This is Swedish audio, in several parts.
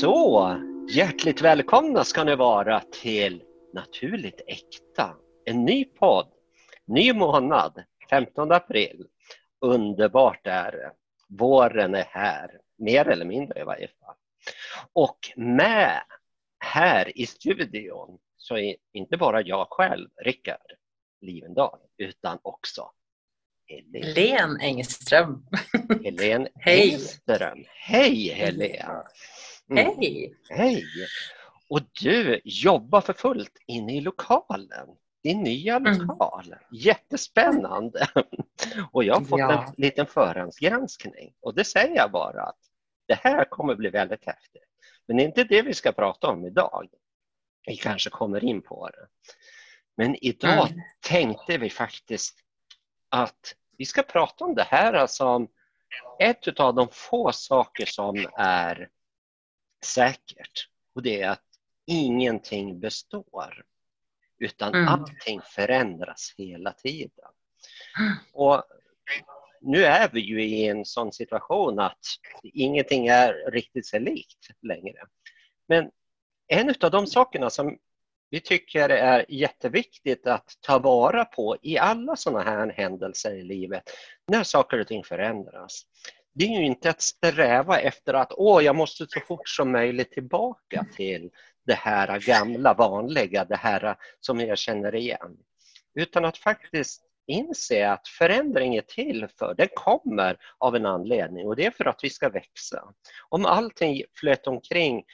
Så, hjärtligt välkomna ska ni vara till Naturligt Äkta. En ny podd, ny månad, 15 april. Underbart är det. Våren är här, mer eller mindre i varje fall. Och med här i studion så är inte bara jag själv, Rickard Livendal, utan också Helen Engström. Helen Hej. Engström. Hej Helen! Mm. Hej! Hej! Och du jobbar för fullt inne i lokalen, din nya lokal. Mm. Jättespännande! Och jag har fått ja. en liten förhandsgranskning och det säger jag bara att det här kommer bli väldigt häftigt. Men det är inte det vi ska prata om idag. Vi kanske kommer in på det. Men idag mm. tänkte vi faktiskt att vi ska prata om det här som ett av de få saker som är säkert och det är att ingenting består utan mm. allting förändras hela tiden. Och nu är vi ju i en sån situation att ingenting är riktigt sig likt längre. Men en av de sakerna som vi tycker är jätteviktigt att ta vara på i alla sådana här händelser i livet när saker och ting förändras. Det är ju inte att sträva efter att åh, jag måste så fort som möjligt tillbaka till det här gamla vanliga, det här som jag känner igen. Utan att faktiskt inse att förändring är till för, den kommer av en anledning och det är för att vi ska växa. Om allting flöt omkring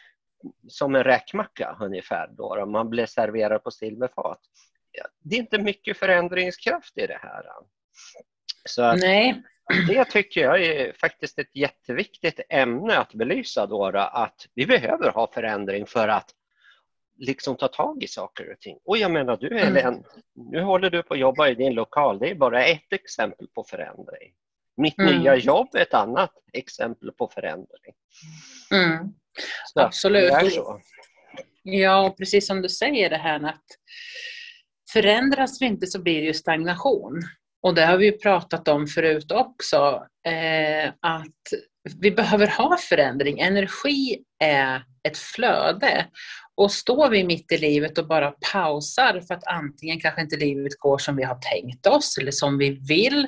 som en räkmacka ungefär då, om man blir serverad på silverfat. Det är inte mycket förändringskraft i det här. Så Nej. Det tycker jag är faktiskt ett jätteviktigt ämne att belysa då, att vi behöver ha förändring för att liksom ta tag i saker och ting. Och jag menar du Helen, mm. nu håller du på att jobba i din lokal, det är bara ett exempel på förändring. Mitt mm. nya jobb är ett annat exempel på förändring. Mm. Absolut. Ja, precis som du säger det här att förändras vi inte så blir det ju stagnation. Och det har vi ju pratat om förut också, eh, att vi behöver ha förändring. Energi är ett flöde. Och står vi mitt i livet och bara pausar för att antingen kanske inte livet går som vi har tänkt oss eller som vi vill,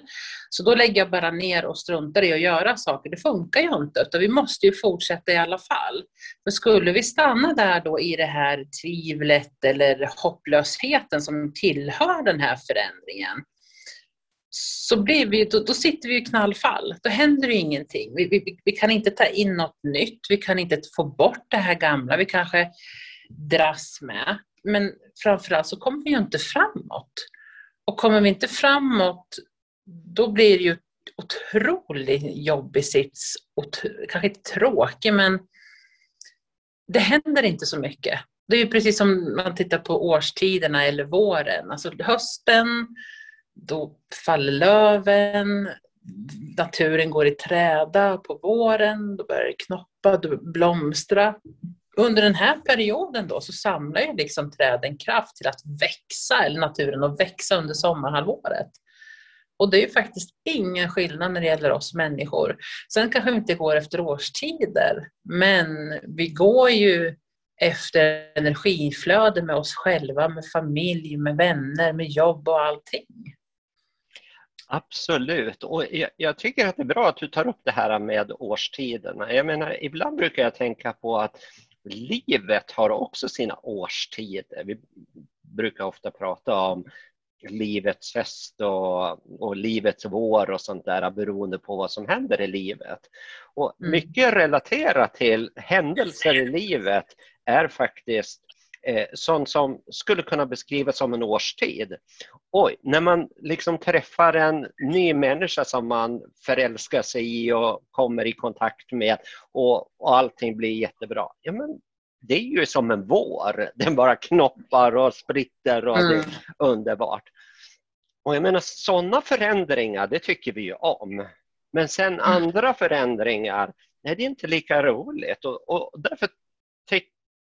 så då lägger jag bara ner och struntar i att göra saker. Det funkar ju inte, utan vi måste ju fortsätta i alla fall. För skulle vi stanna där då i det här tvivlet eller hopplösheten som tillhör den här förändringen, så blir vi, då, då sitter vi i knallfall. Då händer det ingenting. Vi, vi, vi, kan inte ta in något nytt. Vi kan inte få bort det här gamla. Vi kanske dras med. Men framförallt så kommer vi ju inte framåt. Och kommer vi inte framåt, då blir det ju otroligt jobbig sits. Kanske inte tråkig, men det händer inte så mycket. Det är ju precis som man tittar på årstiderna eller våren. Alltså hösten, då faller löven, naturen går i träda på våren, då börjar det knoppa, då blomstra. Under den här perioden då så samlar ju liksom träden kraft till att växa, eller naturen att växa under sommarhalvåret. Och det är ju faktiskt ingen skillnad när det gäller oss människor. Sen kanske vi inte går efter årstider, men vi går ju efter energiflöde med oss själva, med familj, med vänner, med jobb och allting. Absolut, och jag, jag, tycker att det är bra att du tar upp det här med årstiderna. Jag menar, ibland brukar jag tänka på att livet har också sina årstider. Vi brukar ofta prata om livets höst och, och livets vår och sånt där beroende på vad som händer i livet. Och mm. mycket relaterat till händelser i livet är faktiskt eh, sånt som skulle kunna beskrivas som en årstid. Oj, när man liksom träffar en ny människa som man förälskar sig i och kommer i kontakt med och, och allting blir jättebra. Ja, men det är ju som en vår. Den bara knoppar och spritter och mm. det är underbart. Och jag menar sådana förändringar, det tycker vi ju om. Men sen mm. andra förändringar, nej det är inte lika roligt och, och därför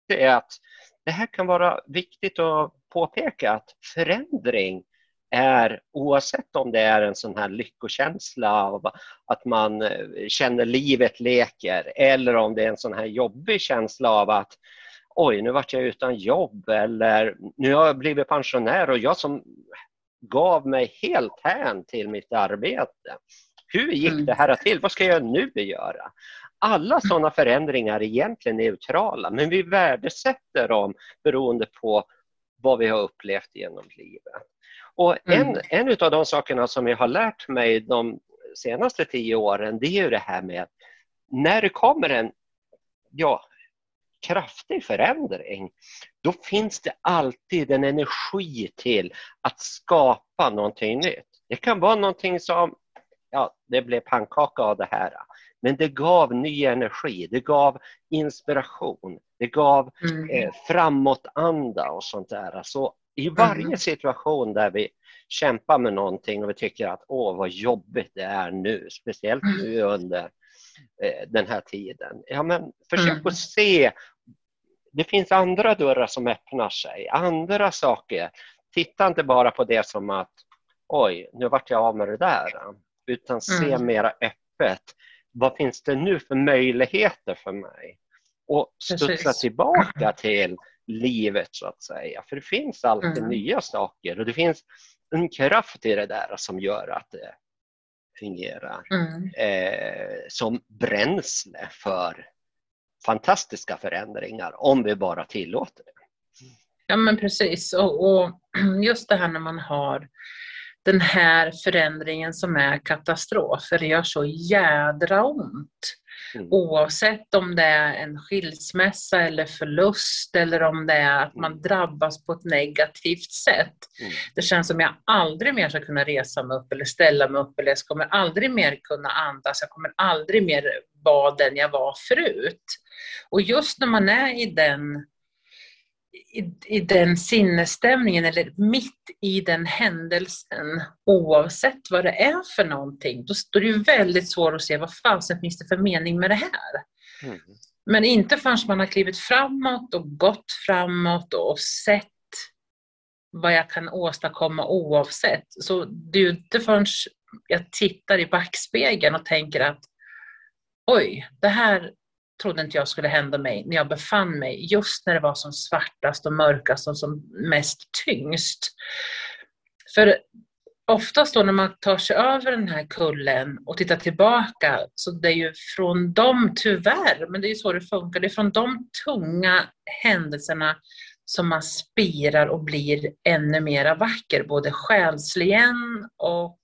tycker jag att det här kan vara viktigt att påpeka att förändring är, oavsett om det är en sån här lyckokänsla av att man eh, känner livet leker eller om det är en sån här jobbig känsla av att oj, nu vart jag utan jobb eller nu har jag blivit pensionär och jag som gav mig helt hän till mitt arbete. Hur gick mm. det här till? Vad ska jag nu göra? Alla sådana förändringar är egentligen neutrala men vi värdesätter dem beroende på vad vi har upplevt genom livet. Och en, mm. en av de sakerna som jag har lärt mig de senaste tio åren det är ju det här med när det kommer en ja, kraftig förändring, då finns det alltid en energi till att skapa någonting nytt. Det kan vara någonting som, ja, det blev pannkaka av det här, men det gav ny energi, det gav inspiration, det gav mm. eh, framåtanda och sånt där. Så i varje mm. situation där vi kämpar med någonting och vi tycker att åh vad jobbigt det är nu, speciellt mm. nu under eh, den här tiden. Ja, men försök mm. att se det finns andra dörrar som öppnar sig, andra saker. Titta inte bara på det som att oj, nu vart jag av med det där. Utan se mm. mera öppet. Vad finns det nu för möjligheter för mig? Och studsa Precis. tillbaka till livet så att säga. För det finns alltid mm. nya saker och det finns en kraft i det där som gör att det fungerar mm. eh, som bränsle för fantastiska förändringar om vi bara tillåter det. Ja men precis och, och just det här när man har den här förändringen som är katastrof, för det gör så jädra ont. Mm. Oavsett om det är en skilsmässa eller förlust eller om det är att man mm. drabbas på ett negativt sätt. Mm. Det känns som jag aldrig mer ska kunna resa mig upp eller ställa mig upp eller jag kommer aldrig mer kunna andas, jag kommer aldrig mer vara den jag var förut. Och just när man är i den i, i den sinnesstämningen eller mitt i den händelsen oavsett vad det är för någonting, då, då är det väldigt svårt att se vad fasen finns det för mening med det här. Mm. Men inte förrän man har klivit framåt och gått framåt och sett vad jag kan åstadkomma oavsett. Så det är ju inte förrän jag tittar i backspegeln och tänker att oj, det här trodde inte jag skulle hända mig när jag befann mig just när det var som svartast och mörkast och som mest tyngst. För oftast då när man tar sig över den här kullen och tittar tillbaka, så det är ju från de, tyvärr, men det är ju så det funkar, det är från de tunga händelserna som man spirar och blir ännu mera vacker, både själsligen och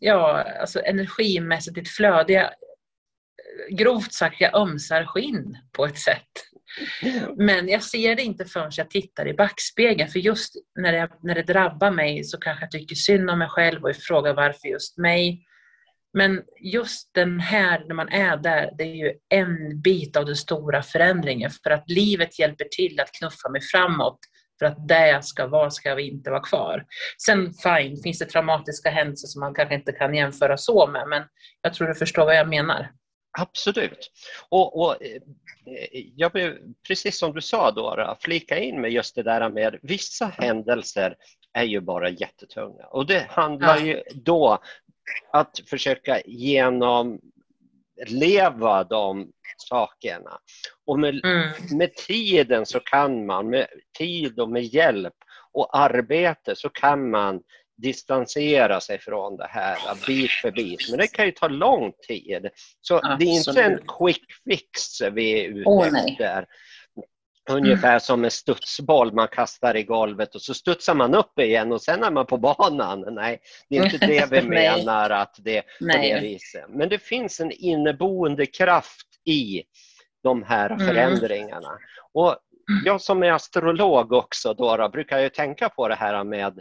ja, alltså energimässigt, ditt flöde. Jag, grovt sagt, jag ömsar skinn på ett sätt. Men jag ser det inte förrän jag tittar i backspegeln. För just när det, när det drabbar mig så kanske jag tycker synd om mig själv och frågar varför just mig. Men just den här, när man är där, det är ju en bit av den stora förändringen. För att livet hjälper till att knuffa mig framåt. För att där jag ska vara ska jag inte vara kvar. Sen fine, finns det traumatiska händelser som man kanske inte kan jämföra så med. Men jag tror du förstår vad jag menar. Absolut. Och, och, eh, jag vill, precis som du sa då, flika in med just det där med vissa händelser är ju bara jättetunga och det handlar ju då att försöka genomleva de sakerna. Och med, mm. med tiden så kan man, med tid och med hjälp och arbete så kan man distansera sig från det här bit för bit. Men det kan ju ta lång tid. Så Absolut. det är inte en quick fix vi är ute oh, efter. Ungefär mm. som en studsboll man kastar i golvet och så studsar man upp igen och sen är man på banan. Nej, det är inte det vi menar att det är på det viset. Men det finns en inneboende kraft i de här mm. förändringarna. Och jag som är astrolog också då, brukar ju tänka på det här med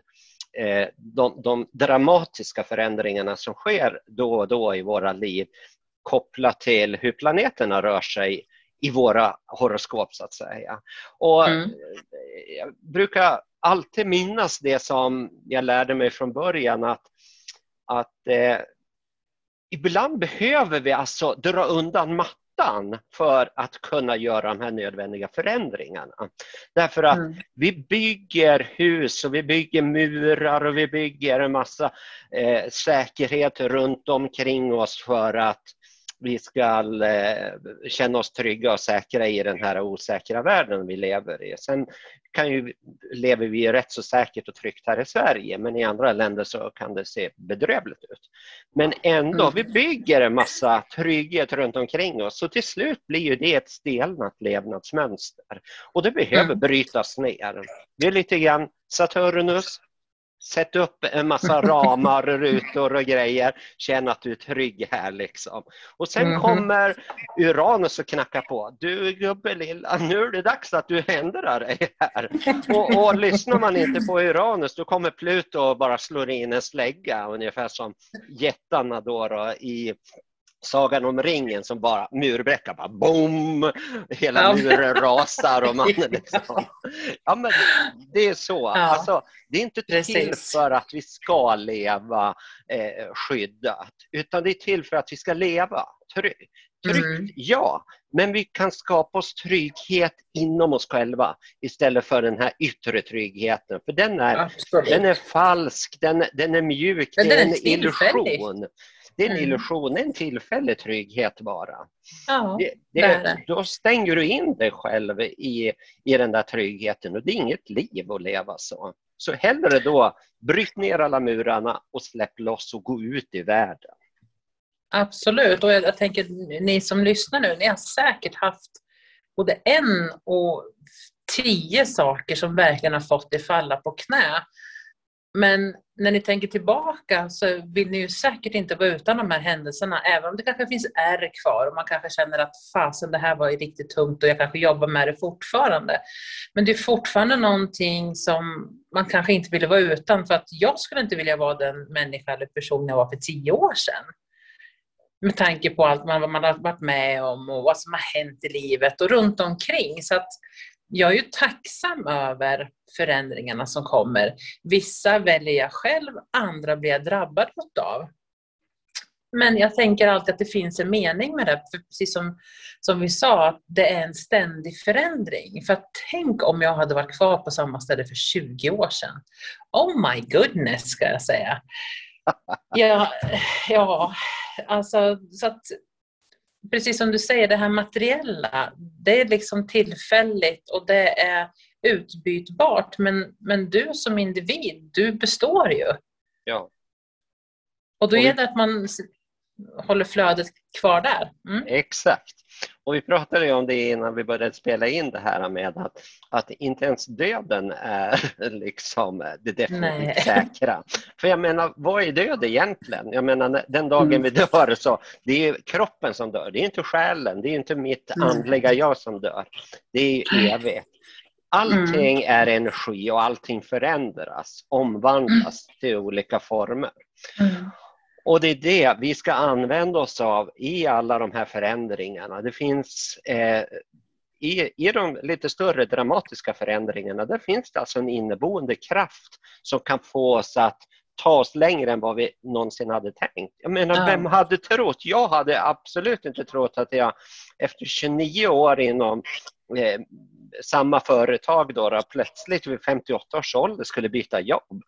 de, de, dramatiska förändringarna som sker då och då i våra liv kopplat till hur planeterna rör sig i våra horoskop så att säga. Och mm. Jag brukar alltid minnas det som jag lärde mig från början att, att eh, ibland behöver vi alltså dra undan mattan ytan för att kunna göra de här nödvändiga förändringarna. Därför att mm. vi bygger hus och vi bygger murar och vi bygger en massa eh, säkerhet runt omkring oss för att vi ska eh, känna oss trygga och säkra i den här osäkra världen vi lever i. Sen kan ju, lever vi rätt så säkert och tryggt här i Sverige men i andra länder så kan det se bedrövligt ut. Men ändå, mm. vi bygger en massa trygghet runt omkring oss så till slut blir ju det ett stelnat levnadsmönster och det behöver mm. brytas ner. Det är lite grann Saturnus, Sätt upp en massa ramar, rutor och grejer. Känn att du är trygg här liksom. Och sen mm -hmm. kommer Uranus och knackar på. Du gubbe lilla, nu är det dags att du ändrar dig här. Och, och lyssnar man inte på Uranus då kommer Pluto och bara slår in en slägga ungefär som jättarna då, då i Sagan om ringen som bara murbräcka, bara boom! Hela ja. muren rasar och man liksom... Ja men det är så. Ja. Alltså, det är inte Precis. till för att vi ska leva eh, skyddat utan det är till för att vi ska leva tryggt. Tryggt, mm. ja, men vi kan skapa oss trygghet inom oss själva istället för den här yttre tryggheten. För den är, den är falsk, den, den är mjuk, det är en illusion. Det är en mm. illusion, det är en tillfällig trygghet bara. Ja, det, det, det. Då stänger du in dig själv i, i den där tryggheten och det är inget liv att leva så. Så hellre då bryt ner alla murarna och släpp loss och gå ut i världen. Absolut, och jag, jag tänker ni som lyssnar nu, ni har säkert haft både en och tio saker som verkligen har fått er falla på knä. Men när ni tänker tillbaka så vill ni ju säkert inte vara utan de här händelserna, även om det kanske finns ärr kvar och man kanske känner att fasen det här var ju riktigt tungt och jag kanske jobbar med det fortfarande. Men det är fortfarande någonting som man kanske inte ville vara utan för att jag skulle inte vilja vara den människa eller person jag var för tio år sedan. Med tanke på allt man, man har varit med om och vad som har hänt i livet och runt omkring. Så att jag är ju tacksam över förändringarna som kommer. Vissa väljer jag själv, andra blir jag drabbad av. Men jag tänker alltid att det finns en mening med det, för precis som, som vi sa, det är en ständig förändring. För tänk om jag hade varit kvar på samma ställe för 20 år sedan. Oh my goodness, ska jag säga. Ja, ja alltså så att precis som du säger, det här materiella, det är liksom tillfälligt och det är utbytbart. Men, men du som individ, du består ju. Ja. Och då gäller det att man håller flödet kvar där. Mm. Exakt. Och vi pratade ju om det innan vi började spela in det här med att, att inte ens döden är liksom det definitivt säkra. För jag menar, vad är död egentligen? Jag menar, den dagen mm. vi dör så det är kroppen som dör, det är inte själen, det är inte mitt andliga jag som dör. Det är evigt. Allting mm. är energi och allting förändras, omvandlas mm. till olika former. Mm. Och det är det vi ska använda oss av i alla de här förändringarna. Det finns eh, i, i de lite större dramatiska förändringarna, där finns det alltså en inneboende kraft som kan få oss att ta oss längre än vad vi någonsin hade tänkt. Jag menar, ja. vem hade trott? Jag hade absolut inte trott att jag efter 29 år inom eh, samma företag då, då, plötsligt vid 58 års ålder skulle byta jobb.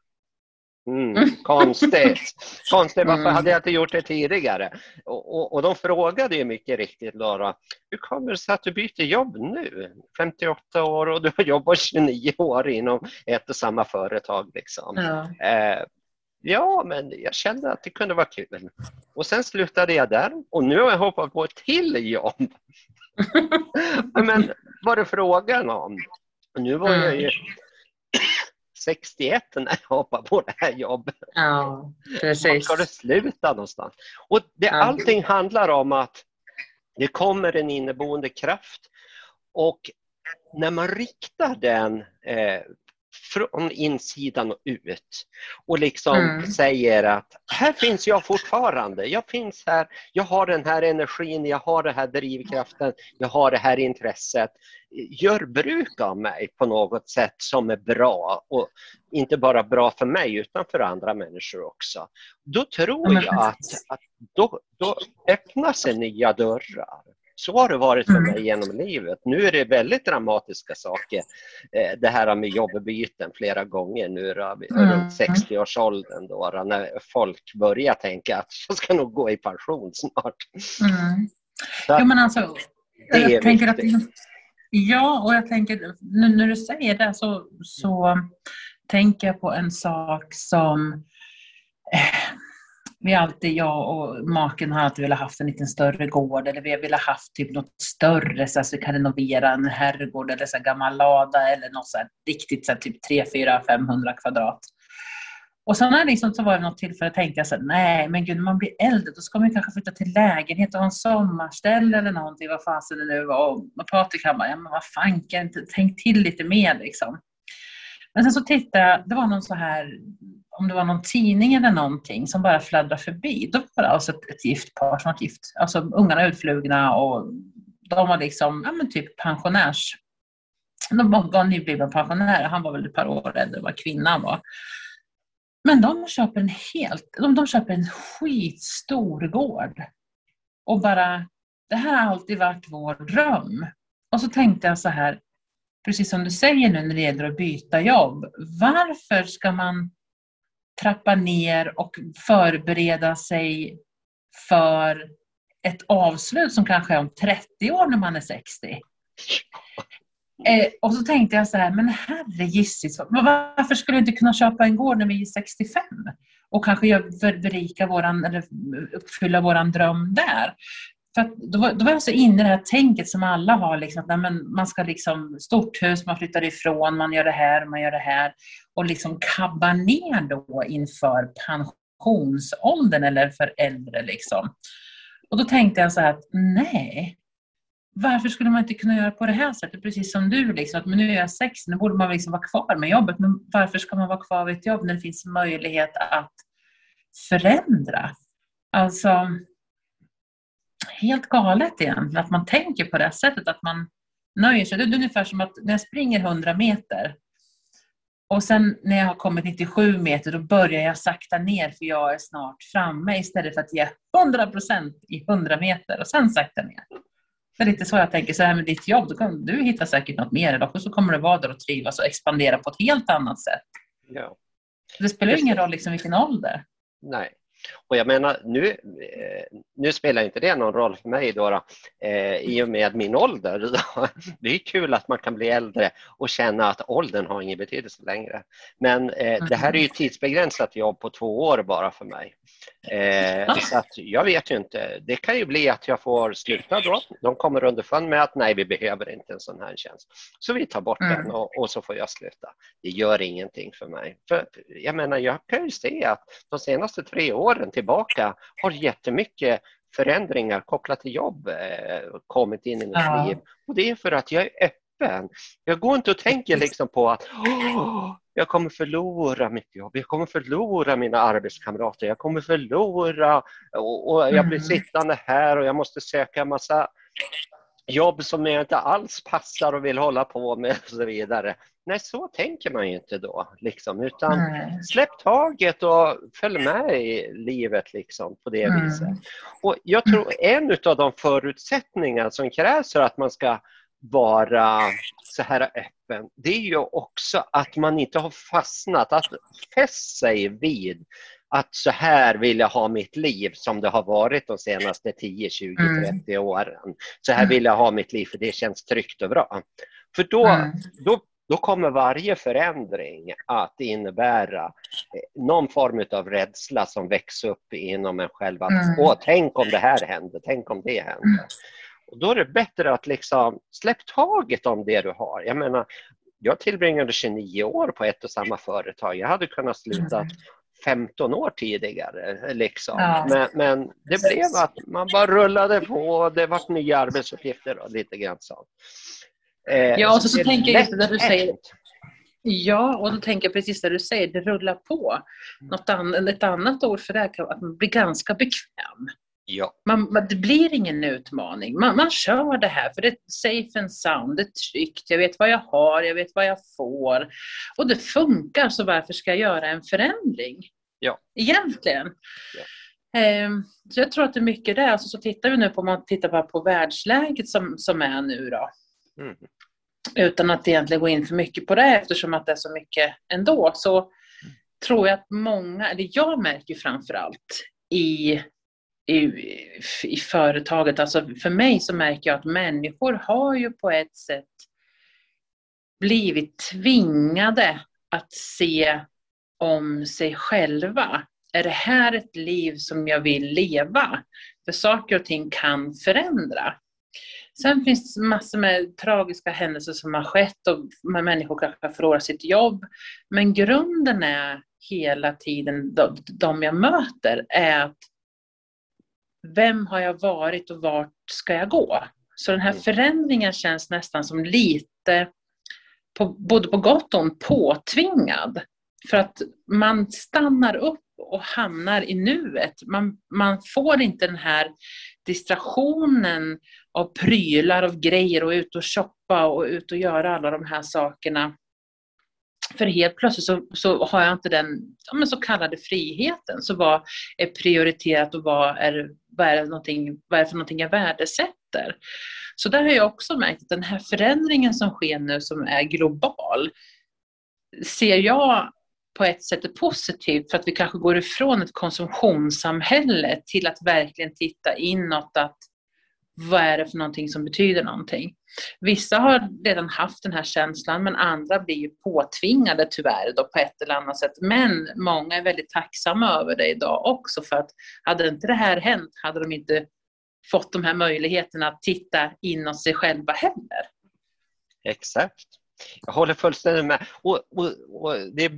Mm, mm, konstigt. konstigt, varför mm. hade jag inte gjort det tidigare? Och, och, och de frågade ju mycket riktigt, Lara, hur kommer det sig att du byter jobb nu? 58 år och du har jobbat 29 år inom ett och samma företag. Liksom. Ja. Eh, ja, men jag kände att det kunde vara kul. Och sen slutade jag där och nu har jag hoppat på ett till jobb. men vad är frågan om? Nu var jag ju 61 när jag hoppade på det här jobbet. Ja, precis. Var ska det sluta någonstans? Och det, ja. Allting handlar om att det kommer en inneboende kraft och när man riktar den eh, från insidan och ut och liksom mm. säger att här finns jag fortfarande. Jag finns här, jag har den här energin, jag har den här drivkraften, jag har det här intresset. Gör bruk av mig på något sätt som är bra och inte bara bra för mig utan för andra människor också. Då tror jag att, att då, då öppnar sig nya dörrar Så har det varit för mm. mig genom livet. Nu är det väldigt dramatiska saker. Eh, det här med jobbbyten flera gånger nu mm. runt 60-årsåldern då, när folk börjar tänka att jag ska nog gå i pension snart. Mm. Jo, men alltså, jag tänker att Ja, och jag tänker, nu när du säger det så, så tänker jag på en sak som eh, vi alltid, jag och maken har alltid velat haft en lite större gård eller vi har velat haft typ något större så att vi kan renovera en herrgård eller så gammal lada eller något så här, riktigt så här, typ 3, 4, 500 kvadrat. Och sen har liksom, så var det något tillfälle tänkte jag så här, nej men gud när man blir äldre då ska man kanske flytta till lägenhet och ha en sommarställe eller någonting, vad fasen det nu var. Och Patrik han bara, ja men vad fanken, tänk till lite mer liksom. Men sen så tittade jag, det var någon så här, om det var någon tidning eller någonting som bara fladdrade förbi. Då var det alltså ett, ett gift par som var gift. Alltså ungarna utflugna och de var liksom, ja men typ pensionärs... De var, nyblivna pensionärer. Han var väl ett par år äldre än vad kvinnan var. Men de köper en helt, de, de köper en skitstor gård. Och bara, det här har alltid varit vår dröm. Och så tänkte jag så här, precis som du säger nu när det gäller att byta jobb. Varför ska man trappa ner och förbereda sig för ett avslut som kanske är om 30 år när man är 60? Eh, och så tänkte jag så här, men herre gissis, varför skulle vi inte kunna köpa en gård när vi är 65? Och kanske berika våran, eller uppfylla våran dröm där. För då, var, då var jag så inne i det här tänket som alla har, liksom, att men man ska liksom, stort hus, man flyttar ifrån, man gör det här, man gör det här. Och liksom kabba ner då inför pensionsåldern eller för äldre. Liksom. Och då tänkte jag så här att nej, varför skulle man inte kunna göra på det här sättet? Precis som du, liksom, att men nu är jag sex, nu borde man liksom vara kvar med jobbet. Men varför ska man vara kvar vid ett jobb när det finns möjlighet att förändra? Alltså, helt galet egentligen att man tänker på det sättet, att man nöjer sig. Det är ungefär som att när jag springer 100 meter och sen när jag har kommit 97 meter då börjar jag sakta ner för jag är snart framme istället för att ge 100 procent i 100 meter och sen sakta ner. Det är lite så jag tänker, så här med ditt jobb, då kan du hitta säkert något mer idag och så kommer du vara där och trivas och expandera på ett helt annat sätt. Ja. Det spelar ingen roll liksom vilken ålder. Nej, och jag menar, nu, eh, nu spelar inte det någon roll för mig då, då eh, i och med min ålder. Det är kul att man kan bli äldre och känna att åldern har ingen betydelse längre. Men eh, det här är ju tidsbegränsat jobb på två år bara för mig. Eh, så att jag vet ju inte. Det kan ju bli att jag får sluta då. De kommer underfund med att nej, vi behöver inte en sån här tjänst. Så vi tar bort mm. den och, och, så får jag sluta. Det gör ingenting för mig. För jag menar, jag kan ju se att de senaste tre åren tillbaka har jättemycket förändringar kopplat till jobb eh, kommit in i mitt ja. liv. Och det är för att jag är öppen. Jag går inte och tänker liksom på att jag kommer förlora mitt jobb, jag kommer förlora mina arbetskamrater, jag kommer förlora och, och jag blir mm. sittande här och jag måste söka massa jobb som jag inte alls passar och vill hålla på med och så vidare. Nej, så tänker man ju inte då, liksom, utan Nej. släpp taget och följ med i livet liksom, på det mm. viset. Och jag tror en av de förutsättningar som krävs för att man ska vara så här öppen, det är ju också att man inte har fastnat, att fäst sig vid att så här vill jag ha mitt liv som det har varit de senaste 10, 20, 30 åren. Så här mm. vill jag ha mitt liv för det känns tryggt och bra. För då, mm. då, då kommer varje förändring att innebära eh, någon form av rädsla som växer upp inom en själv. Att, mm. Åh, tänk om det här händer, tänk om det händer. Mm. Och då är det bättre att liksom släpp taget om det du har. Jag menar, jag tillbringade 29 år på ett och samma företag. Jag hade kunnat sluta 15 år tidigare. Liksom. Ja. Men, men, det blev att man bara rullade på. Det var nya arbetsuppgifter och lite grann så. Eh, ja, och så, så, så tänker jag det du säger. Ja, och då tänker jag precis det du säger, det rullar på. Något an ett annat ord för det är att man blir ganska bekväm. Ja. Man, man, det blir ingen utmaning. Man, man kör det här för det är safe and sound, det är tryggt, jag vet vad jag har, jag vet vad jag får. Och det funkar, så varför ska jag göra en förändring? Ja. Egentligen. Ja. Ehm, så jag tror att det är mycket det. Alltså så tittar vi nu på, man tittar bara på världsläget som, som är nu då. Mm. Utan att egentligen gå in för mycket på det eftersom att det är så mycket ändå. Så mm. tror jag att många, eller jag märker framför allt i, i, i företaget, alltså för mig så märker jag att människor har ju på ett sätt blivit tvingade att se om sig själva är det här ett liv som jag vill leva? För saker och ting kan förändra. Sen finns det massor med tragiska händelser som har skett och människor kanske förlorar sitt jobb. Men grunden är hela tiden, de jag möter, är att vem har jag varit och vart ska jag gå? Så den här mm. förändringen känns nästan som lite, på, både på gott och ont, påtvingad. För att man stannar upp och hamnar i nuet. Man, man får inte den här distraktionen av prylar, av grejer och ut och shoppa och ut och göra alla de här sakerna. För helt plötsligt så, så har jag inte den ja, så kallade friheten. Så vad är prioriterat och vad är, vad, är någonting, vad är för någonting jag värdesätter? Så där har jag också märkt att den här förändringen som sker nu som är global ser jag på ett sätt är positivt för att vi kanske går ifrån ett konsumtionssamhälle till att verkligen titta inåt att vad är det för någonting som betyder någonting. Vissa har redan haft den här känslan men andra blir ju påtvingade tyvärr då på ett eller annat sätt. Men många är väldigt tacksamma över det idag också för att hade inte det här hänt hade de inte fått de här möjligheterna att titta inom sig själva heller. Exakt. Jag håller fullständigt med. Och, och, och det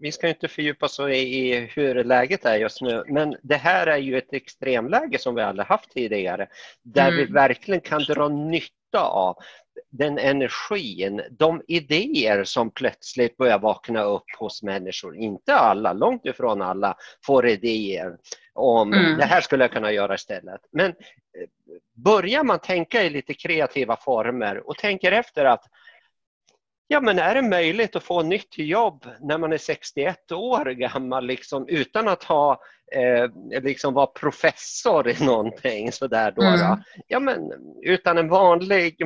vi ska inte fördjupa oss i hur läget är just nu, men det här är ju ett extremläge som vi aldrig haft tidigare, där mm. vi verkligen kan dra nytta av den energin, de idéer som plötsligt börjar vakna upp hos människor. Inte alla, långt ifrån alla får idéer om mm. det här skulle jag kunna göra istället. Men eh, börjar man tänka i lite kreativa former och tänker efter att Ja, men är det möjligt att få nytt jobb när man är 61 år gammal liksom, utan att ha, eh, liksom vara professor i någonting sådär då, mm. då? Ja, men utan en vanlig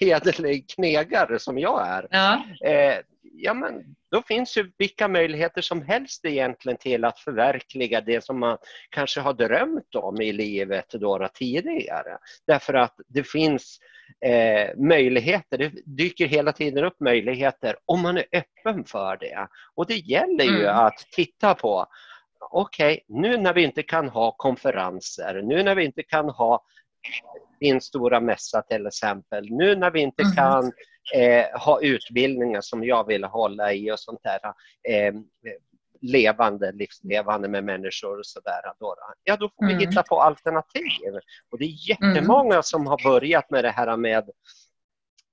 hederlig knegare som jag är. Ja. Eh, ja, men då finns ju vilka möjligheter som helst egentligen till att förverkliga det som man kanske har drömt om i livet då, då tidigare. Därför att det finns eh, möjligheter. Det dyker hela tiden upp möjligheter om man är öppen för det. Och det gäller ju mm. att titta på okej, okay, nu när vi inte kan ha konferenser, nu när vi inte kan ha din stora mässa till exempel, nu när vi inte mm. kan eh, ha utbildningar som jag vill hålla i och sånt där. Eh, levande, livslevande med människor och sådär. Ja, då får mm. vi hitta på alternativ. Och det är jättemånga mm. som har börjat med det här med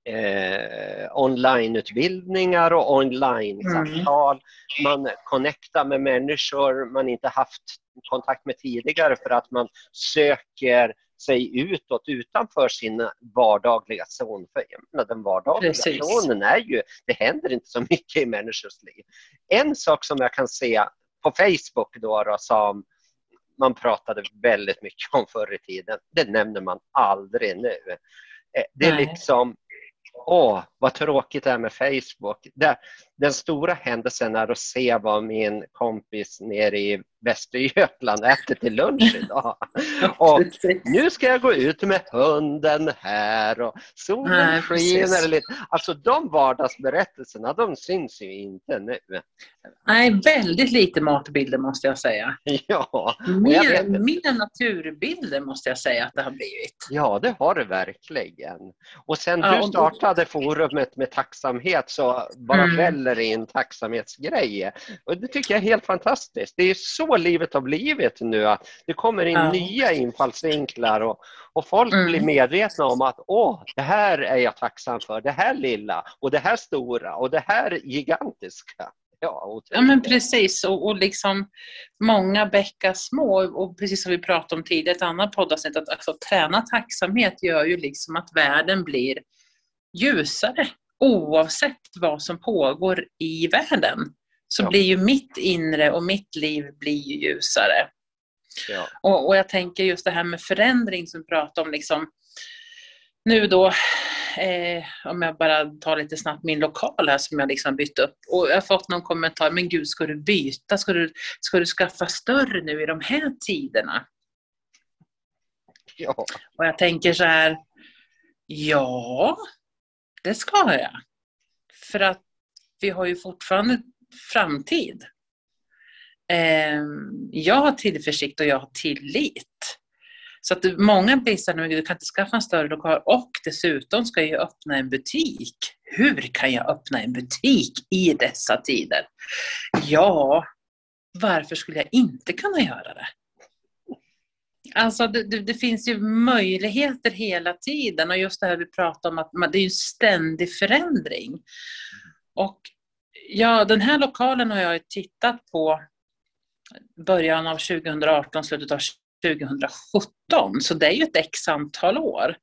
eh, onlineutbildningar och online-samtal. Mm. Man connectar med människor man inte haft kontakt med tidigare för att man söker sig utåt utanför sin vardagliga zon. För menar, den vardagliga Precis. zonen är ju, det händer inte så mycket i människors liv. En sak som jag kan se på Facebook då, då som man pratade väldigt mycket om förr i tiden, det nämner man aldrig nu. Eh, det är Nej. liksom åh, vad tråkigt det är med Facebook. Det, den stora händelsen är att se vad min kompis nere i Västergötland äter till lunch idag. Och nu ska jag gå ut med hunden här och solen skiner lite. Alltså de vardagsberättelserna, de syns ju inte nu. Nej, väldigt lite matbilder måste jag säga. Ja. Mer, mer naturbilder måste jag säga att det har blivit. Ja, det har det verkligen. Och sen ja, du startade forumet med tacksamhet så bara mm. väller in tacksamhetsgrejer. Och det tycker jag är helt fantastiskt. Det är så livet har blivit nu att det kommer in ja. nya infallsvinklar och, och folk mm. blir medvetna om att åh, det här är jag tacksam för, det här lilla och det här stora och det här gigantiska. Ja, ja men precis och, och liksom många bäckar små och precis som vi pratade om tidigare, ett annat poddavsnitt, att alltså, träna tacksamhet gör ju liksom att världen blir ljusare oavsett vad som pågår i världen. Så ja. blir ju mitt inre och mitt liv blir ljusare. Ja. Och, och, jag tänker just det här med förändring som vi pratar om. Liksom, nu då, eh, om jag bara tar lite snabbt min lokal här som jag liksom bytt upp. Och jag har fått någon kommentar, men gud ska du byta? Ska du, ska du skaffa större nu i de här tiderna? Ja. Och jag tänker så här, ja, det ska jag. För att vi har ju fortfarande framtid. Ehm, jag har tillförsikt och jag har tillit. Så att många blir så här, du kan inte skaffa en större lokal och dessutom ska jag öppna en butik. Hur kan jag öppna en butik i dessa tider? Ja, varför skulle jag inte kunna göra det? Alltså det, det, det, finns ju möjligheter hela tiden och just det här vi pratar om att man, det är en ständig förändring. Och ja, den här lokalen har jag tittat på början av 2018, slutet av 2017, så det är ju ett x antal år.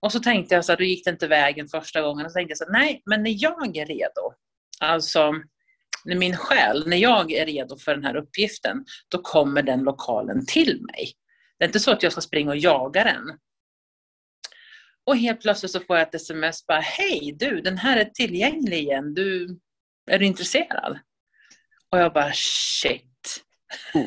Och så tänkte jag så här, då gick det inte vägen första gången. Och så tänkte jag så här, nej, men när jag är redo, alltså när min själ, när jag är redo för den här uppgiften, då kommer den lokalen till mig. Det är inte så att jag ska springa och jaga den. Och helt plötsligt så får jag ett sms bara, hej du, den här är tillgänglig igen, du, är du intresserad? Och jag bara, shit.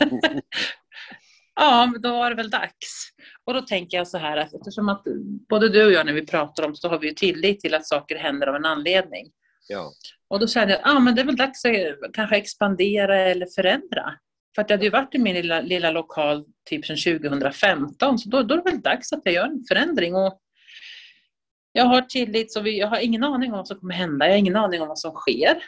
ja, men då var det väl dags. Och då tänker jag så här att eftersom att både du och jag när vi pratar om så har vi ju tillit till att saker händer av en anledning. Ja. Och då kände jag att ah, men det är väl dags att kanske expandera eller förändra. För att jag hade ju varit i min lilla, lilla lokal typ sedan 2015 så då, då är det väl dags att jag gör en förändring. Och jag har tillit så vi, jag har ingen aning om vad som kommer hända. Jag har ingen aning om vad som sker.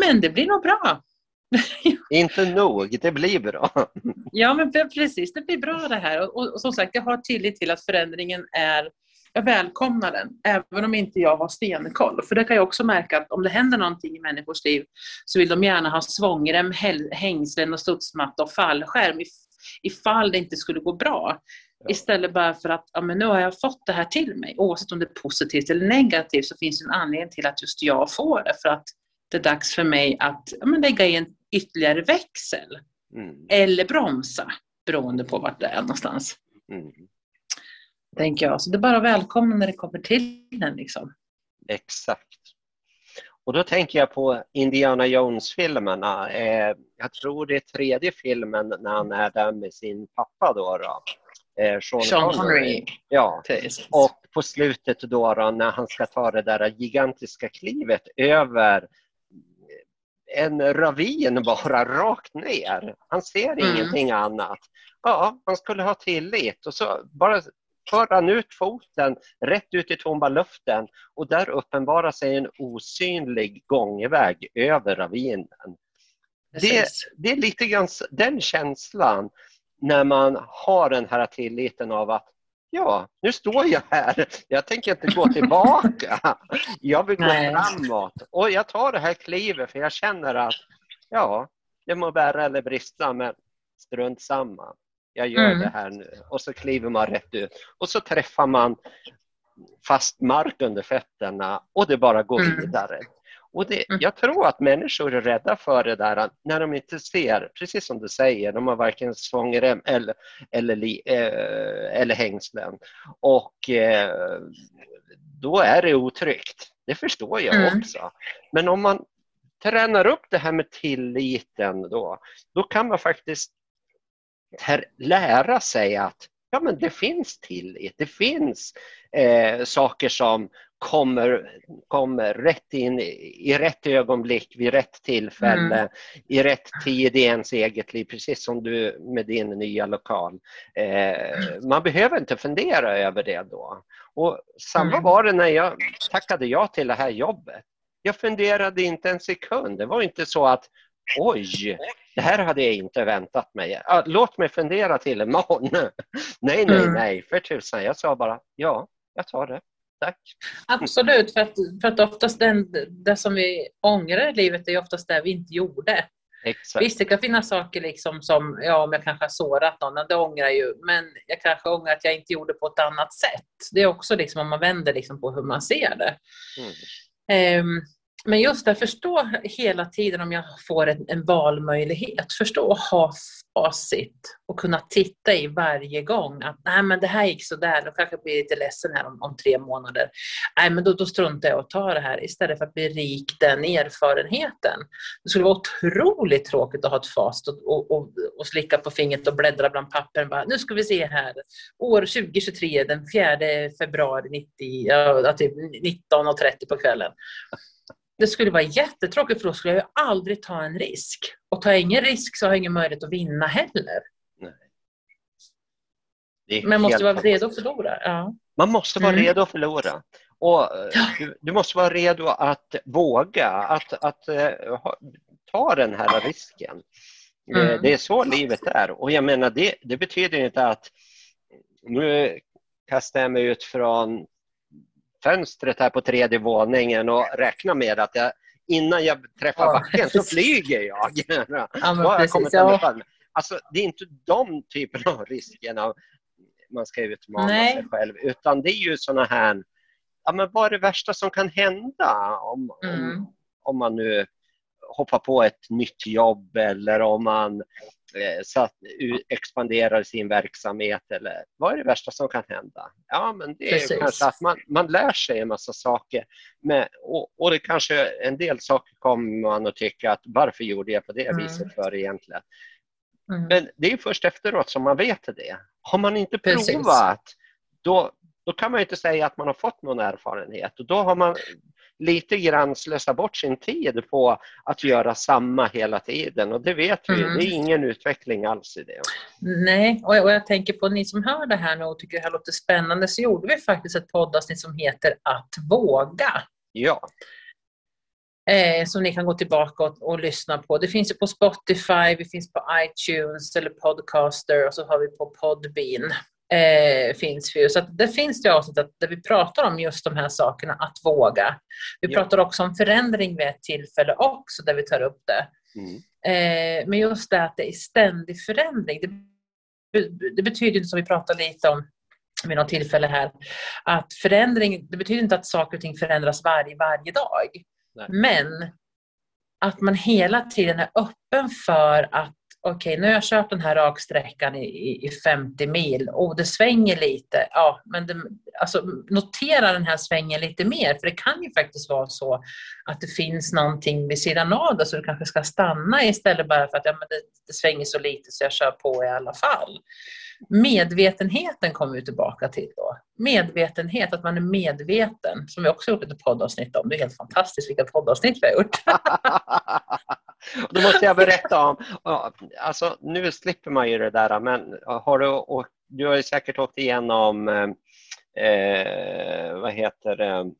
Men det blir nog bra. Inte nog, det blir bra. ja, men precis. Det blir bra det här. Och, och, och, som sagt, jag har tillit till att förändringen är... Jag välkomnar den, även om inte jag har stenkoll. För det kan jag också märka att om det händer någonting i människors liv så vill de gärna ha svångrem, hängslen och studsmatta och fallskärm ifall det inte skulle gå bra. Istället bara för att ja, men nu har jag fått det här till mig. Oavsett om det är positivt eller negativt så finns det en anledning till att just jag får det. För att det är dags för mig att ja, men lägga in ytterligare växel. Mm. Eller bromsa, beroende på vart det är någonstans. Mm. Tänker jag. Så det är bara att välkomna när det kommer till den. Liksom. Exakt. Och då tänker jag på Indiana Jones-filmerna. Eh, jag tror det är tredje filmen när han är där med sin pappa. Då, då. Eh, Sean, Sean Connery. Connery. Ja. Och på slutet då, då, när han ska ta det där gigantiska klivet över en ravin bara rakt ner. Han ser mm. ingenting annat. Ja, man skulle ha tillit och så bara för han ut foten rätt ut i tomma luften och där uppenbarar sig en osynlig gångväg över ravinen. Det, det, är lite grann den känslan när man har den här tilliten av att ja, nu står jag här. Jag tänker inte gå tillbaka. Jag vill gå Nej. framåt. Och jag tar det här klivet för jag känner att ja, det må bära eller brista, men strunt samma. Jag gör mm. det här nu. Och så kliver man rätt ut. Och så träffar man fast mark under fötterna och det bara går mm. vidare. Och det, mm. jag tror att människor är rädda för det där när de inte ser, precis som du säger, de har varken svångrem eller, eller, eh, eller hängslen. Och eh, då är det otryggt. Det förstår jag mm. också. Men om man tränar upp det här med tilliten då, då kan man faktiskt lära sig att ja, men det finns tillit. Det finns eh, saker som kommer, kommer rätt in i rätt ögonblick, vid rätt tillfälle, mm. i rätt tid i ens eget liv, precis som du med din nya lokal. Eh, man behöver inte fundera över det då. Och samma mm. var det när jag tackade ja till det här jobbet. Jag funderade inte en sekund. Det var inte så att oj, det här hade jag inte väntat mig. Låt mig fundera till imorgon. nej, nej, mm. nej, för tusan. Jag sa bara ja, jag tar det. Tack. Absolut, för att, för att oftast den, det som vi ångrar i livet är oftast det vi inte gjorde. Exakt. Visst, det kan finnas saker liksom som, ja, om jag kanske har sårat någon, det ångrar jag ju, men jag kanske ångrar att jag inte gjorde på ett annat sätt. Det är också liksom om man vänder liksom på hur man ser det. Mm. Um, men just det, förstå hela tiden om jag får en, en valmöjlighet. Förstå och ha facit och kunna titta i varje gång att nej men det här gick sådär, då kanske jag blir lite ledsen här om, om tre månader. Nej men då, då struntar jag att ta det här istället för att bli rik den erfarenheten. Det skulle vara otroligt tråkigt att ha ett fast och, och, och, och slicka på fingret och bläddra bland pappren. Bara, nu ska vi se här, år 2023 den 4 februari 90, ja, typ 19.30 på kvällen. Det skulle vara jättetråkigt för då skulle jag aldrig ta en risk. Och tar jag ingen risk så har jag ingen möjlighet att vinna heller. Nej. Man måste vara redo att förlora. Ja. Man måste vara mm. redo att förlora. Och du, du, måste vara redo att våga, att, att uh, ta den här risken. Mm. Det är så livet är. Och jag menar, det, det betyder inte att nu kastar jag mig ut från fönstret här på tredje våningen och räknar med att jag, innan jag träffar ja, backen så flyger jag. Ja, men precis, ja. Alltså, det är inte de typerna av riskerna man ska utmana Nej. sig själv utan det är ju sådana här, ja men vad är det värsta som kan hända om, mm. om, om man nu hoppar på ett nytt jobb eller om man så att, expanderar sin verksamhet eller vad är det värsta som kan hända? Ja, men det är Precis. kanske att man, man lär sig en massa saker med, och, och det kanske en del saker kommer man att tycka att varför gjorde jag på det mm. viset för egentligen? Mm. Men det är först efteråt som man vet det. Har man inte provat, Precis. då, då kan man inte säga att man har fått någon erfarenhet och då har man lite grann slösa bort sin tid på att göra samma hela tiden och det vet vi, mm. det är ingen utveckling alls i det. Nej, och jag, och jag tänker på ni som hör det här nu och tycker det här låter spännande så gjorde vi faktiskt ett poddavsnitt som heter Att våga. Ja. Eh, som ni kan gå tillbaka och, och, lyssna på. Det finns ju på Spotify, vi finns på iTunes eller Podcaster och så har vi på Podbean eh, finns vi. Så det finns det avsnitt där vi pratar om just de här sakerna, att våga. Vi ja. pratar också om förändring vid ett tillfälle också, där vi tar upp det. Mm. Eh, men just det att det är ständig förändring. Det, det betyder inte, som vi pratade lite om vid något tillfälle här, att förändring, det betyder inte att saker och ting förändras varje, varje dag. Nej. Men att man hela tiden är öppen för att okej, okay, nu har jag kört den här raksträckan i, i 50 mil och det svänger lite. Ja, men det, alltså, notera den här svängen lite mer, för det kan ju faktiskt vara så att det finns någonting vid sidan av det, så du kanske ska stanna istället bara för att ja, men det, det svänger så lite så jag kör på i alla fall. Medvetenheten kommer vi tillbaka till då. Medvetenhet, att man är medveten, som vi också gjort ett poddavsnitt om. Det är helt fantastiskt vilka poddavsnitt vi har gjort. Då måste jag berätta om, alltså nu slipper man ju det där, men har du, du har ju säkert åkt igenom, eh, vad heter det,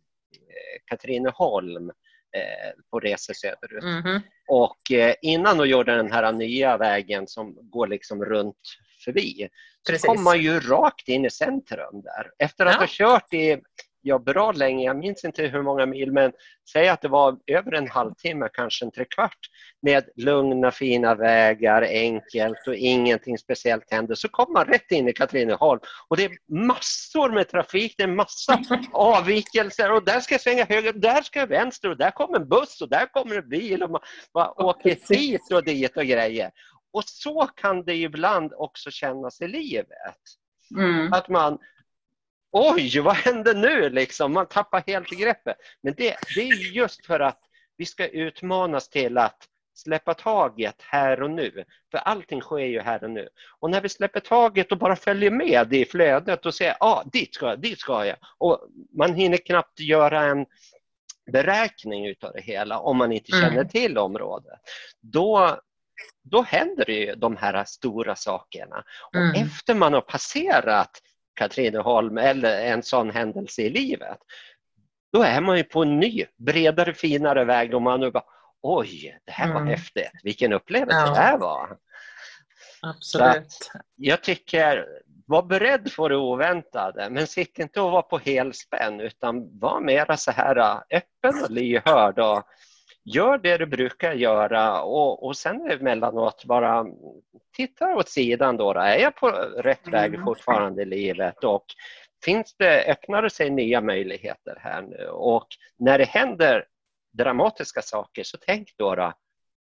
Katrineholm eh, på resor söderut. Mm -hmm. Och eh, innan de gjorde den här nya vägen som går liksom runt förbi, så Precis. kom man ju rakt in i centrum där. Efter att ja. ha kört i ja, bra länge, jag minns inte hur många mil, men säg att det var över en halvtimme, kanske en trekvart, med lugna fina vägar, enkelt och ingenting speciellt hände, så kom man rätt in i Katrineholm och det är massor med trafik, det är massa avvikelser och där ska jag svänga höger, där ska jag vänster och där kommer en buss och där kommer en bil och man, man åker hit och dit och grejer. Och så kan det ibland också kännas i livet. Mm. Att man, oj, vad hände nu? Liksom, man tappar helt greppet. Men det, det är just för att vi ska utmanas till att släppa taget här och nu. För allting sker ju här och nu. Och när vi släpper taget och bara följer med i flödet och säger ah, dit ska jag, dit ska jag. Och man hinner knappt göra en beräkning utav det hela om man inte känner mm. till området. Då, då händer det ju de här stora sakerna. Och mm. efter man har passerat Katrineholm eller en sån händelse i livet, då är man ju på en ny, bredare, finare väg och man nu bara oj, det här var mm. häftigt, vilken upplevelse ja. det här var. Absolut. jag tycker, var beredd för det oväntade, men sitt inte och var på helspänn utan var mera så här äh, öppen och lyhörd och gör det du brukar göra och, och sen emellanåt bara titta åt sidan då, då. Är jag på rätt väg mm. fortfarande i livet och finns det, öppnar det sig nya möjligheter här nu och när det händer dramatiska saker så tänk då, då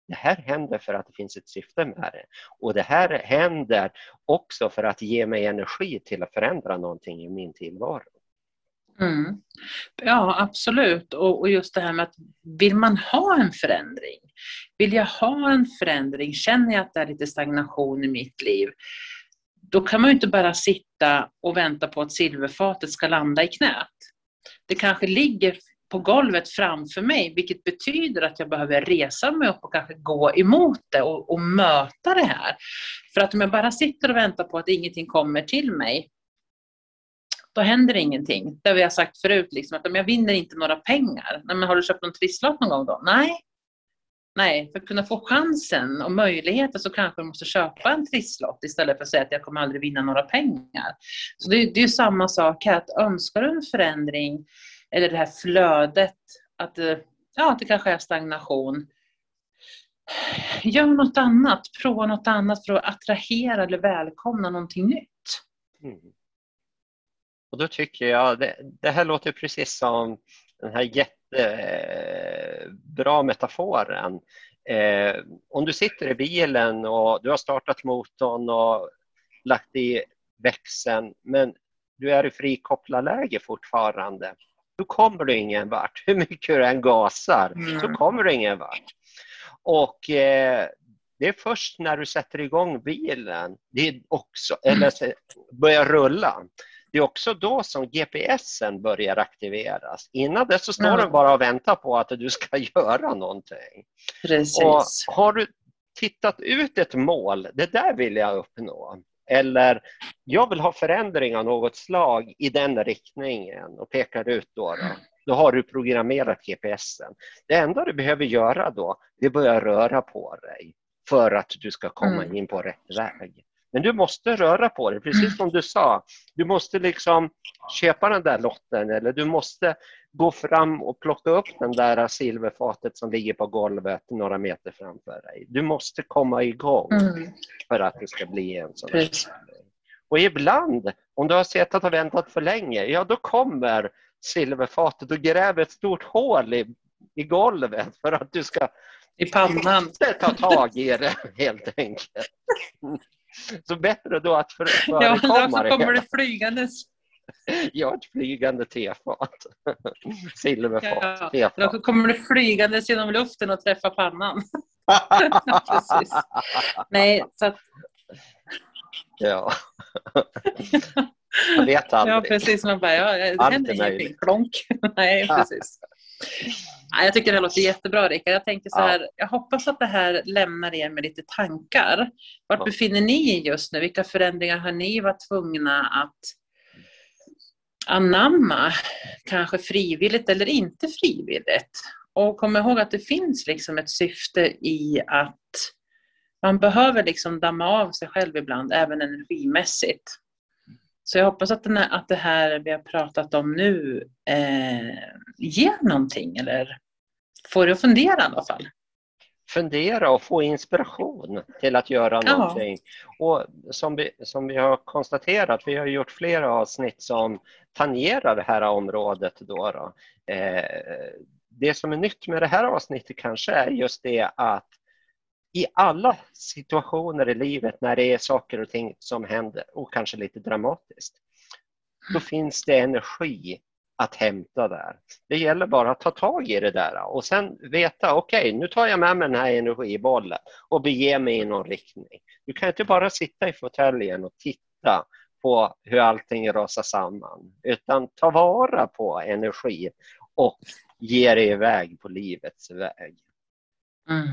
det här händer för att det finns ett syfte med det. Och det här händer också för att ge mig energi till att förändra någonting i min tillvaro. Mm. Ja, absolut. Och, och, just det här med att vill man ha en förändring? Vill jag ha en förändring? Känner jag att det är lite stagnation i mitt liv? Då kan man ju inte bara sitta och vänta på att silverfatet ska landa i knät. Det kanske ligger på golvet framför mig, vilket betyder att jag behöver resa mig upp och kanske gå emot det och, och möta det här. För att om jag bara sitter och väntar på att ingenting kommer till mig, då händer ingenting. Det har vi sagt förut, liksom, att om jag vinner inte några pengar. Nej, men har du köpt någon trisslott någon gång då? Nej. Nej, för att kunna få chansen och möjligheten så kanske du måste köpa en trisslott istället för att säga att jag kommer aldrig vinna några pengar. Så det, det är samma sak här, att önskar du en förändring eller det här flödet, att, eh, ja, det kanske är stagnation. Gör något annat, prova något annat för att attrahera eller välkomna någonting nytt. Mm. Och då tycker jag, det, det här låter precis som den här jättebra metaforen. Eh, om du sitter i bilen och du har startat motorn och lagt i växeln men du är i frikopplarläge fortfarande, då kommer du ingen vart. Hur mycket du än gasar mm. så kommer du ingen vart. Och eh, det är först när du sätter igång bilen, det är också, eller börjar rulla, det är också då som GPSen börjar aktiveras. Innan dess så står mm. den bara och väntar på att du ska göra någonting. Precis. Och har du tittat ut ett mål, det där vill jag uppnå. Eller jag vill ha förändring av något slag i den riktningen och pekar ut då. Då, då har du programmerat GPSen. Det enda du behöver göra då, det är att börja röra på dig för att du ska komma mm. in på rätt väg. Men du måste röra på dig, precis mm. som du sa. Du måste liksom köpa den där lotten eller du måste gå fram och plocka upp den där silverfatet som ligger på golvet några meter framför dig. Du måste komma igång mm. för att det ska bli en sån här Och ibland, om du har suttit och väntat för länge, ja då kommer silverfatet och gräver ett stort hål i, i golvet för att du ska i pannan. ta tag i det helt enkelt. Så bättre då att för, förekomma ja, då kommer det flygandes. Ja, ett flygande tefat. Silverfat. Ja, tefat. Då kommer det flygandes genom luften och träffa pannan. Precis. Nej, så att... Ja. Man vet aldrig. Ja, precis. Man bara, ja, det händer ingenting. Klonk. Nej, precis. Jag tycker det låter jättebra Rickard. Jag tänker så här, ja. jag hoppas att det här lämnar er med lite tankar. Vart ja. befinner ni just nu? Vilka förändringar har ni varit tvungna att anamma? Kanske frivilligt eller inte frivilligt? Och kom ihåg att det finns liksom ett syfte i att man behöver liksom damma av sig själv ibland, även energimässigt. Så jag hoppas att, här, att det här vi har pratat om nu eh, ger någonting eller får dig att fundera i alla fall. Fundera och få inspiration till att göra ja. någonting. Och som vi, som vi har konstaterat, vi har gjort flera avsnitt som tangerar det här området. Då, då. Eh, det som är nytt med det här avsnittet kanske är just det att i alla situationer i livet när det är saker och ting som händer och kanske lite dramatiskt, då finns det energi att hämta där. Det gäller bara att ta tag i det där och sen veta, okej, okay, nu tar jag med mig den här energibollen och beger mig i någon riktning. Du kan inte bara sitta i fåtöljen och titta på hur allting rasar samman, utan ta vara på energi och ge dig iväg på livets väg. Mm.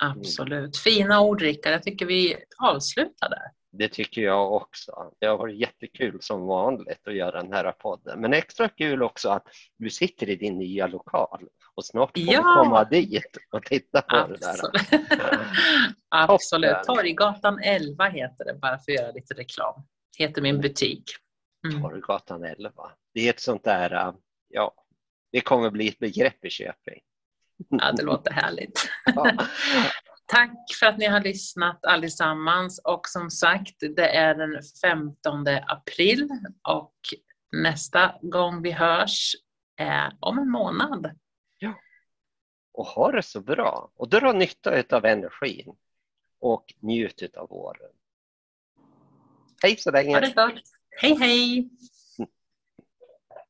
Absolut. Fina ord Rickard. Jag tycker vi avslutar där. Det tycker jag också. Det har varit jättekul som vanligt att göra den här podden. Men extra kul också att du sitter i din nya lokal och snart får ja. du komma dit och titta på Absolut. det där. Absolut. Torggatan 11 heter det, bara för att göra lite reklam. Heter min butik. Mm. Torggatan 11. Det är ett sånt där, ja, det kommer bli ett begrepp i Köping. Ja, det låter härligt. Tack för att ni har lyssnat allesammans och som sagt, det är den 15 april och nästa gång vi hörs är om en månad. Ja. och ha det så bra och dra nytta av energin och njut av våren. Hej så länge! Hej hej!